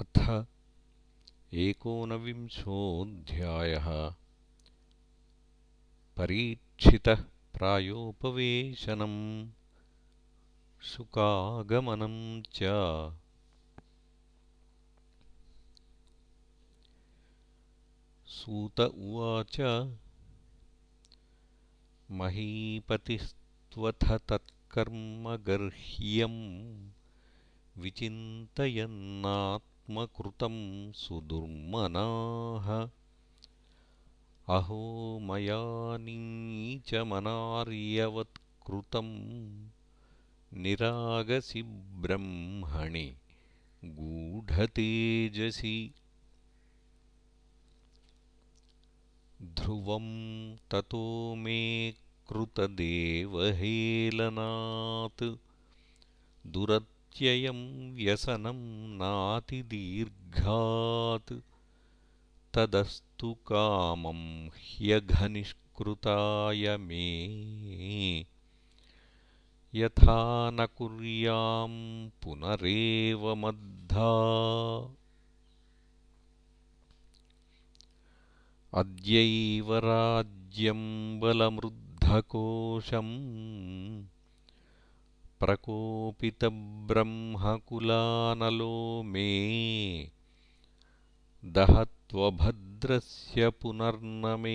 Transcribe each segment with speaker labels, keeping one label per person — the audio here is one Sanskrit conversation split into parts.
Speaker 1: अथ एकोनविंशोऽध्यायः। परीक्षितः प्रायोपवेशनम् शुकागमनम् च। सूत उवाच महीपतिस्त्वथ तत्कर्मगर्ह्यम् विचिन्तयन्नात् कृतं सुदुर्मनाः। अहो मया नीचमनार्यवत्कृतं निरागसि ब्रह्मणि गूढतेजसि। ध्रुवं ततो मे कृतदेवहेलनात्। दुरत् यं व्यसनं नातिदीर्घात्। तदस्तु कामं ह्यघनिष्कृताय मे। यथा न कुर्यां पुनरेवमद्धा अद्यैव राज्यं बलमृद्धकोशम् प्रकोपितब्रह्मकुलानलो मे दहत्वभद्रस्य पुनर्न मे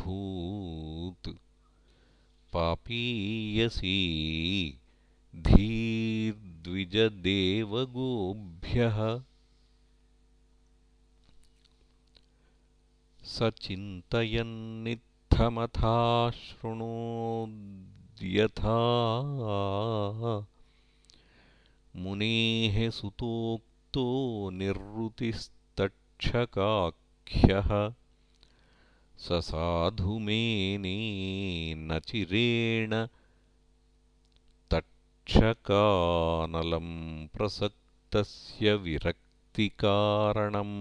Speaker 1: भूत् पापीयसी धीर्द्विजदेवगोभ्यः स चिन्तयन्नित्थमथाशृणोद्यथा मुनेः सुतोक्तो निर्वृतिस्तक्षकाख्यः स साधुमेनेन चिरेण तक्षकानलं प्रसक्तस्य विरक्तिकारणम्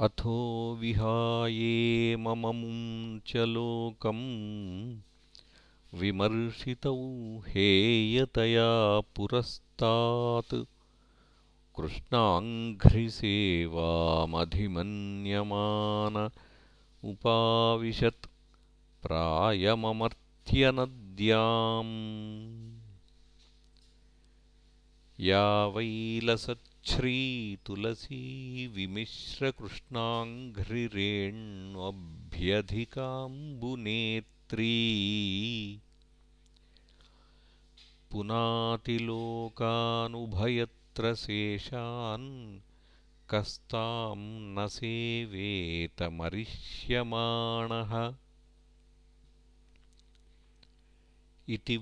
Speaker 1: अथो विहाये च लोकम् विमर्शितौ हेयतया पुरस्तात्। कृष्णाङ्घ्रिसेवामधिमन्यमान उपाविशत्। प्रायममर्त्यनद्याम् या वैलसत् श्रीतुलसीविमिश्रकृष्णाङ्घ्रिरेण्वभ्यधिकाम्बुनेत्री पुनातिलोकानुभयत्र शेषान् कस्तां न सेवेतमरिष्यमाणः। इति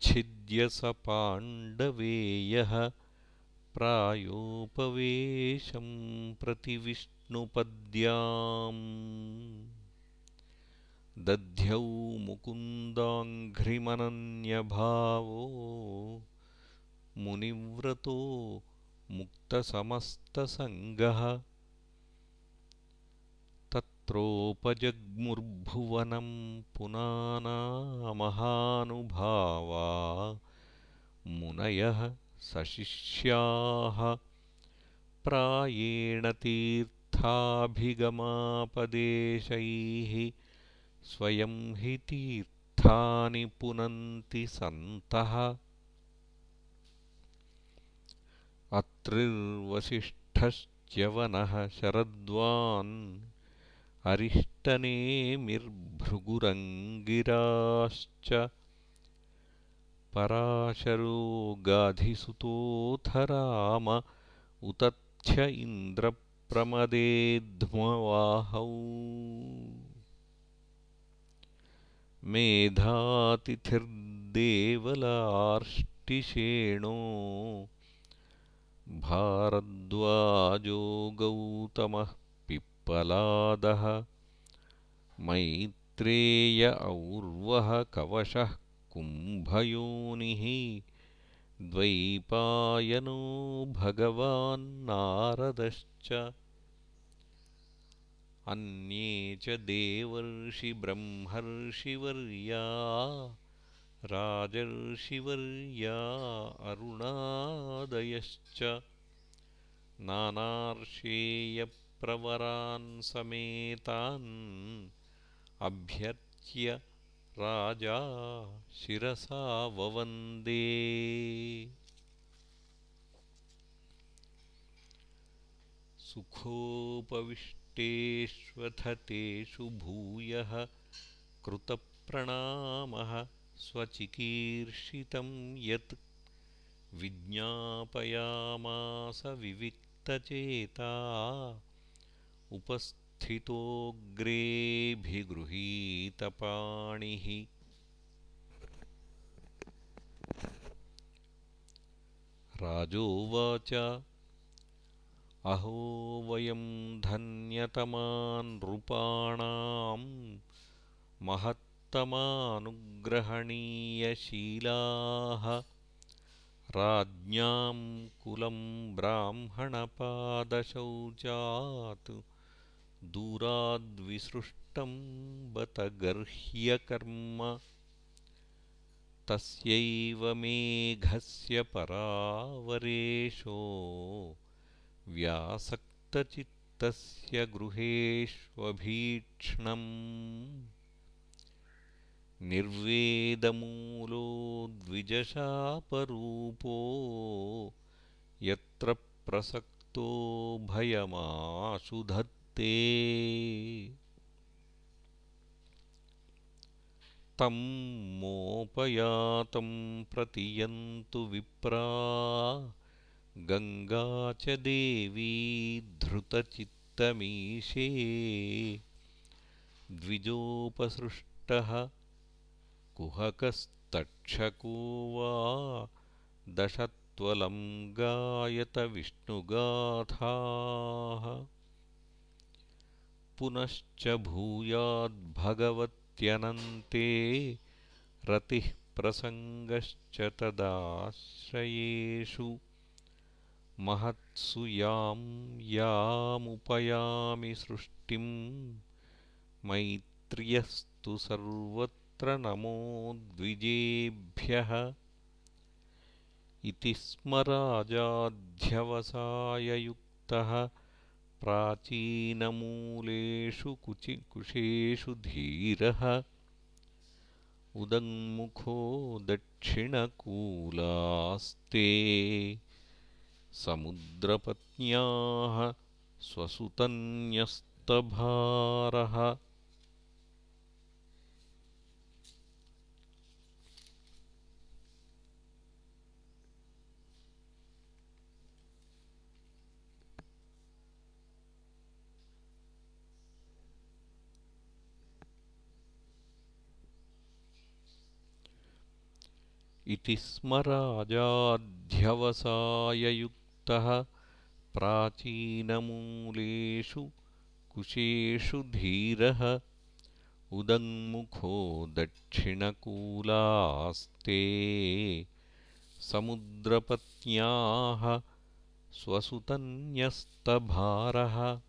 Speaker 1: व्यवच्छिद्य स पाण्डवेयः प्रायोपवेशं प्रतिविष्णुपद्याम् दध्यौ मुकुन्दाङ्घ्रिमनन्यभावो मुनिव्रतो मुक्तसमस्तसङ्गः तत्रोपजग्मुर्भुवनं पुनानामहानुभावा मुनयः सशिष्याः प्रायेण तीर्थाभिगमापदेशैः स्वयं हि तीर्थानि पुनन्ति सन्तः। अत्रिर्वसिष्ठश्च्यवनः शरद्वान् अरिष्टनेमिर्भृगुरङ्गिराश्च पराशरो गाधिसुतोऽथ राम उतथ्य इन्द्रप्रमदेध्मवाहौ मेधातिथिर्देवलार्ष्टिषेणो भारद्वाजो गौतमः पलादः मैत्रेय और्वः कवशः कुम्भयोनिः द्वैपायनो भगवान्नारदश्च अन्ये च देवर्षिब्रह्मर्षिवर्या राजर्षिवर्या अरुणादयश्च नानार्षेयप्रवरान्समेतान् अभ्यर्च्य राजा शिरसा ववन्दे। सुखोपविष्टेष्वथ तेषु भूयः कृतप्रणामः स्वचिकीर्षितं यत् विज्ञापयामास विविक्तचेता उपस्थितोऽग्रेऽभिगृहीतपाणिः। राजोवाच अहो वयं धन्यतमानृपाणां महत्तमानुग्रहणीयशीलाः। राज्ञां कुलं ब्राह्मणपादशौचात् दूराद्विसृष्टं बत गर्ह्यकर्म तस्यैव मेघस्य परावरेशो। व्यासक्तचित्तस्य गृहेष्वभीक्ष्णम्। निर्वेदमूलो द्विजशापरूपो। यत्र प्रसक्तो भयमाशु धत्ते तं मोपयातं प्रतियन्तु विप्रा। गङ्गा च देवी धृतचित्तमीशे। द्विजोपसृष्टः कुहकस्तक्षको वा दशत्वलं गायत विष्णुगाथाः पुनश्च भूयाद्भगवत्यनन्ते रतिः प्रसङ्गश्च तदाश्रयेषु। महत्सु यां यामुपयामि सृष्टिं। मैत्र्यस्तु सर्वत्र नमो द्विजेभ्यः। इति स्म प्राचीनमूलेषु कुशेषु धीरः उदङ्मुखो दक्षिणकूलास्ते समुद्रपत्न्याः स्वसुतन्यस्तभारः इति स्म राजाध्यवसाययुक्तः प्राचीनमूलेषु कुशेषु धीरः उदङ्मुखो दक्षिणकूलास्ते समुद्रपत्न्याः स्वसुतन्यस्तभारः।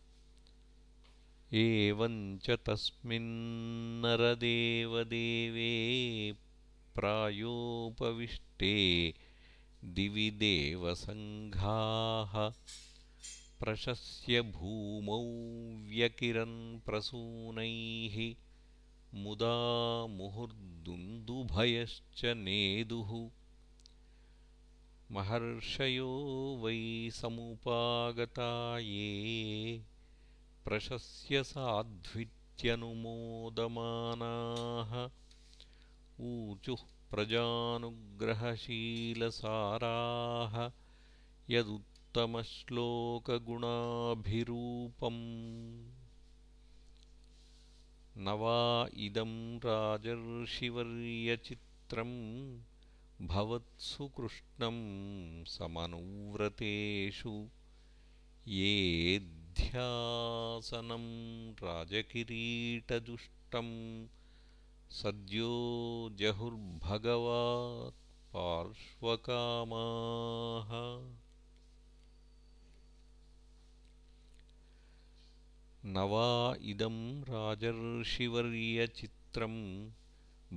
Speaker 1: एवं च तस्मिन्नरदेवदेवे प्रायोपविष्टे दिवि देवसङ्घाः। प्रशस्य भूमौ व्यकिरन्प्रसूनैः मुदा मुहुर्दुन्दुभयश्च नेदुः। महर्षयो वै समुपागता ये प्रशस्य साध्वित्यनुमोदमानाः ऊचुः प्रजानुग्रहशीलसाराः यदुत्तमश्लोकगुणाभिरूपम्। न वा इदं राजर्षिवर्यचित्रम् भवत्सु कृष्णं समनुव्रतेषु। येऽध्यवसाययुक्ता येऽध्यासनं सद्यो जहुर्भगवात्पार्श्वकामाः न वा इदं राजर्षिवर्यचित्रं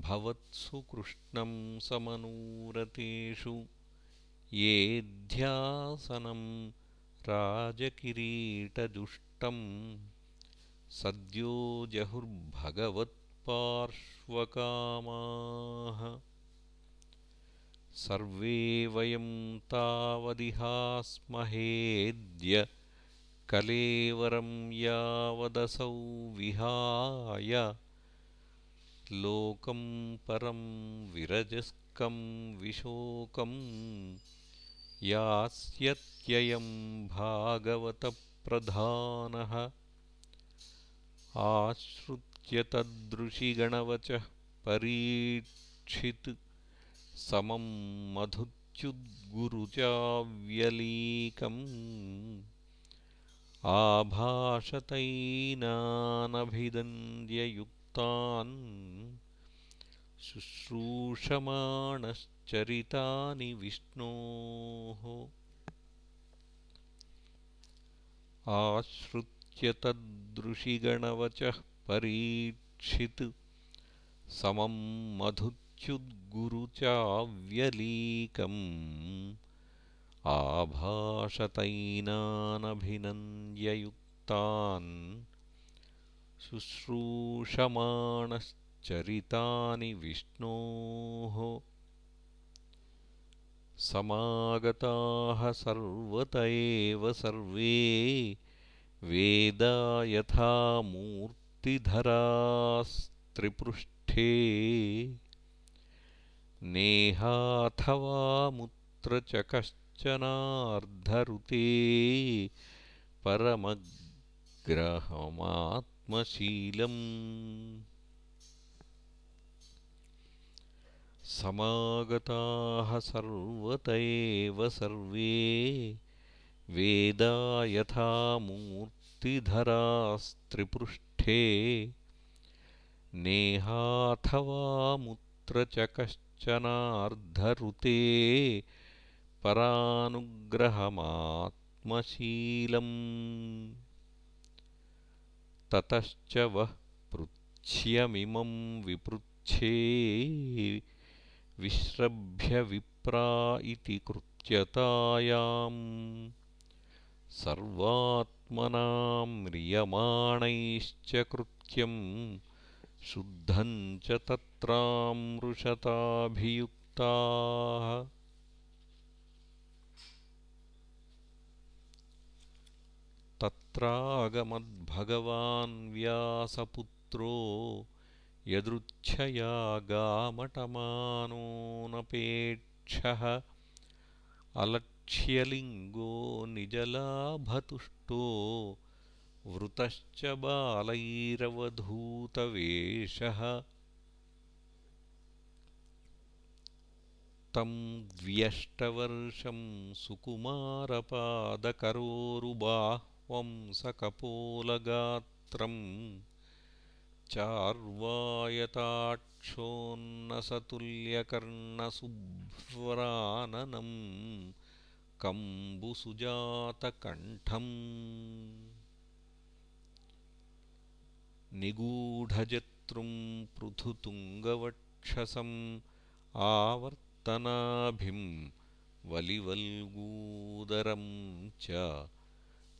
Speaker 1: भवत्सु कृष्णं समनूरतेषु। येऽध्यासनं राजकिरीटजुष्टं सद्यो जहुर्भगवत्पार्श्वकामाः सर्वे वयं तावदिहास्महेद्य कलेवरं यावदसौ विहाय। लोकं परं विरजस्कं विशोकम् यास्यत्ययं भागवतप्रधानः। आश्रित्य तदृशिगणवचः परीक्षित्। समं मधुच्युद्गुरुचाव्यलीकम् आभाषतैनानभिदन्द्ययुक्तान् शुश्रूषमाणश्चरितानि विष्णोः। आश्रित्य तदृशिगणवचः परीक्षित्। समं मधुच्युद्गुरुचाव्यलीकम्। आभाषतैनानभिनन्द्ययुक्तान्। शुश्रूषमाणश्च चरितानि विष्णोः। समागताः सर्वत एव सर्वे। वेदा यथा मूर्तिधरास्त्रिपृष्ठे नेहाथवामुत्र च कश्चनार्धऋते परमग्रहमात्मशीलम्। समागताः सर्वत एव सर्वे वेदा यथा मूर्तिधरास्त्रिपृष्ठे नेहाथवामुत्र च कश्चनार्धऋते परानुग्रहमात्मशीलम्। ततश्च वः पृच्छ्यमिमं विपृच्छे विश्रभ्य विप्रा इति कृत्यतायाम् सर्वात्मनां म्रियमाणैश्च कृत्यं शुद्धं च तत्रामृषताभियुक्ताः। तत्रागमद्भगवान् व्यासपुत्रो यदृच्छया गामटमानोऽनपेक्षः अलक्ष्यलिङ्गो निजलाभतुष्टो वृतश्च बालैरवधूतवेषः तं द्व्यष्टवर्षं सुकुमारपादकरोरुबाह्वंसकपोलगात्रम् चार्वायताक्षोन्नसतुल्यकर्णसुभ्राननं कम्बुसुजातकण्ठम्। निगूढजतृं पृथुतुङ्गवक्षसम् आवर्तनाभिं वलिवल्गूदरं च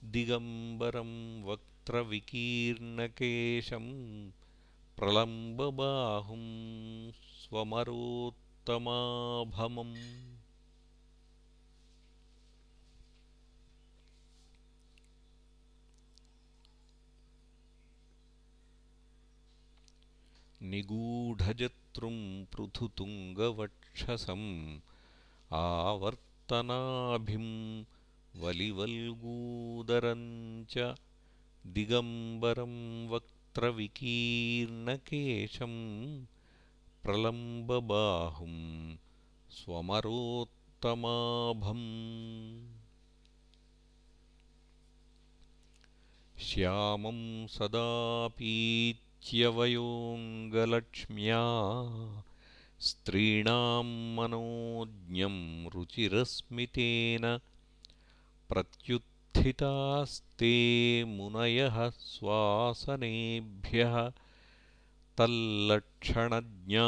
Speaker 1: दिगम्बरं वक्त्रविकीर्णकेशम् प्रलम्बबाहुं स्वमरोत्तमाभमम् निगूढजतृं पृथुतुङ्गवक्षसम् आवर्तनाभिं वलिवल्गूदरं च दिगम्बरं वक् विकीर्णकेशं प्रलम्बबाहुं स्वमरोत्तमाभम्। श्यामं सदा पीच्यवयोऽङ्गलक्ष्म्या स्त्रीणां मनोज्ञं रुचिरस्मितेन प्रत्युत्थितास्ते मुनयः स्वासनेभ्यः तल्लक्षणज्ञा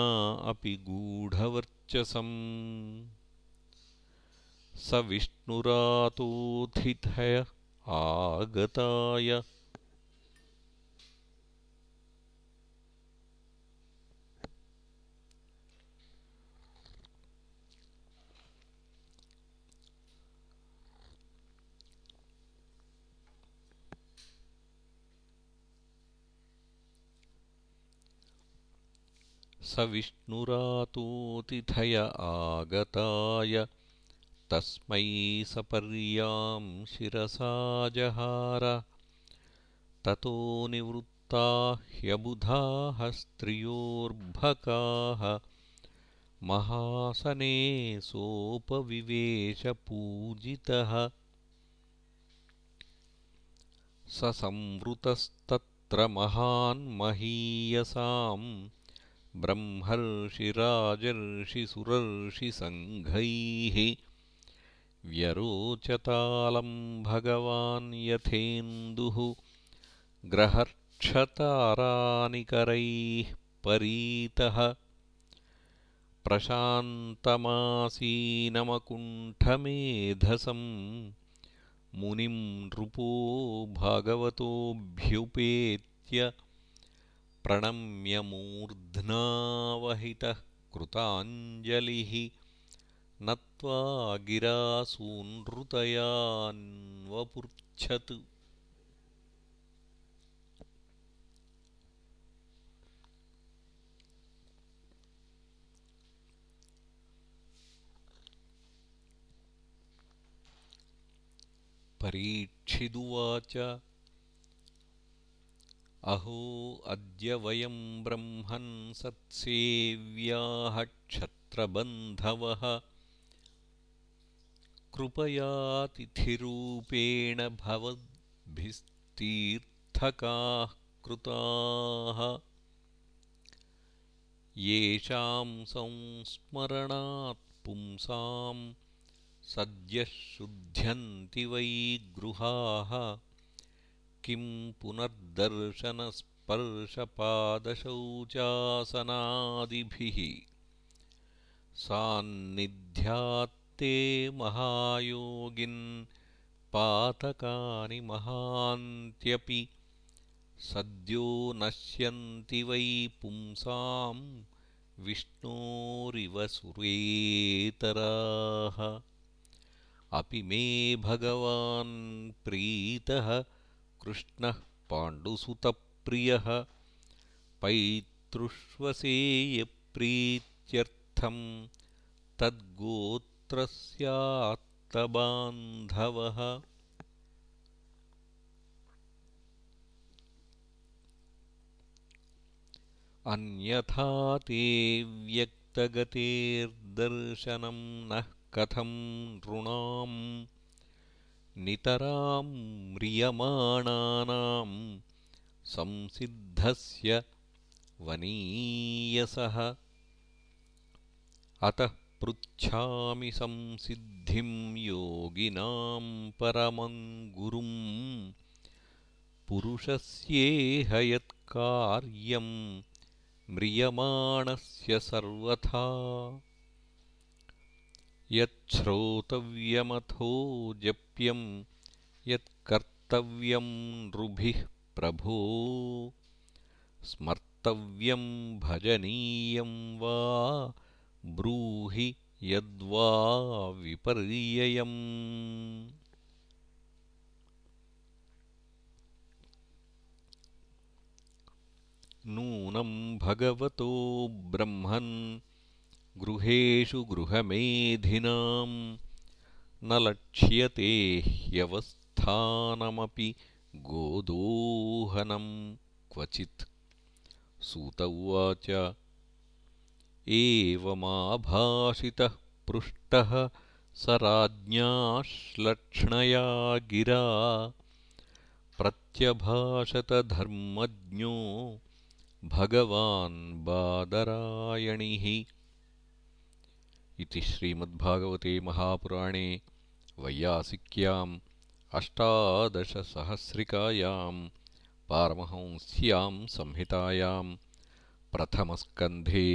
Speaker 1: अपि गूढवर्चसम्। स विष्णुरातोऽथिथय आगताय स विष्णुरातोऽतिथय आगताय। तस्मै सपर्यां शिरसा जहार। ततो निवृत्ता ह्यबुधाः स्त्रियोर्भकाः। महासने सोपविवेशपूजितः। स संवृतस्तत्र महान्महीयसाम् ब्रह्मर्षिराजर्षिसुरर्षिसङ्घैः व्यरोचतालं भगवान् यथेन्दुः ग्रहर्क्षतारानिकरैः परीतः प्रशान्तमासीनमकुण्ठमेधसं मुनिं नृपो भागवतोऽभ्युपेत्य प्रणम्यमूर्ध्नावहितः कृताञ्जलिः नत्वा गिरासूनृतयान्वपुर्च्छत्। परीक्षिदुवाच अहो अद्य वयं ब्रह्मन् सत्सेव्याः क्षत्रबन्धवः। कृपयातिथिरूपेण भवद्भिस्तीर्थकाः कृताः। येषां संस्मरणात् पुंसां सद्यः शुध्यन्ति वै गृहाः किं पुनर्दर्शनस्पर्शपादशौचासनादिभिः? सान्निध्यात्ते महायोगिन् पातकानि महान्त्यपि सद्यो नश्यन्ति वै पुंसां विष्णोरिव सुरेतराः। अपि मे भगवान् प्रीतः कृष्णः पाण्डुसुतप्रियः पैतृष्वसेयप्रीत्यर्थं तद्गोत्रस्यात्तबान्धवः। अन्यथा ते व्यक्तगतेर्दर्शनं नः कथं नृणाम् नितरां म्रियमाणानां संसिद्धस्य वनीयसः। अतः पृच्छामि संसिद्धिं योगिनां परमं पुरुषस्येह यत्कार्यं म्रियमाणस्य सर्वथा यच्छ्रोतव्यमथो जप्यं यत्कर्तव्यं नृभिः प्रभो। स्मर्तव्यं भजनीयं वा ब्रूहि यद्वा विपर्ययम्। नूनं भगवतो ब्रह्मन् गृहेषु गृहमेधिनां न लक्ष्यते ह्यवस्थानमपि गोदोहनं क्वचित्। सूत उवाच एवमाभाषितः पृष्टः स राज्ञा श्लक्ष्णया गिरा प्रत्यभाषतधर्मज्ञो भगवान् बादरायणिः इति श्रीमद्भागवते महापुराणे वैयासिक्याम् अष्टादशसहस्रिकायाम् पारमहंस्याम् संहितायाम् प्रथमस्कन्धे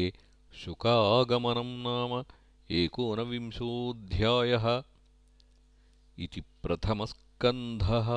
Speaker 1: शुकागमनम् नाम एकोनविंशोऽध्यायः इति प्रथमस्कन्धः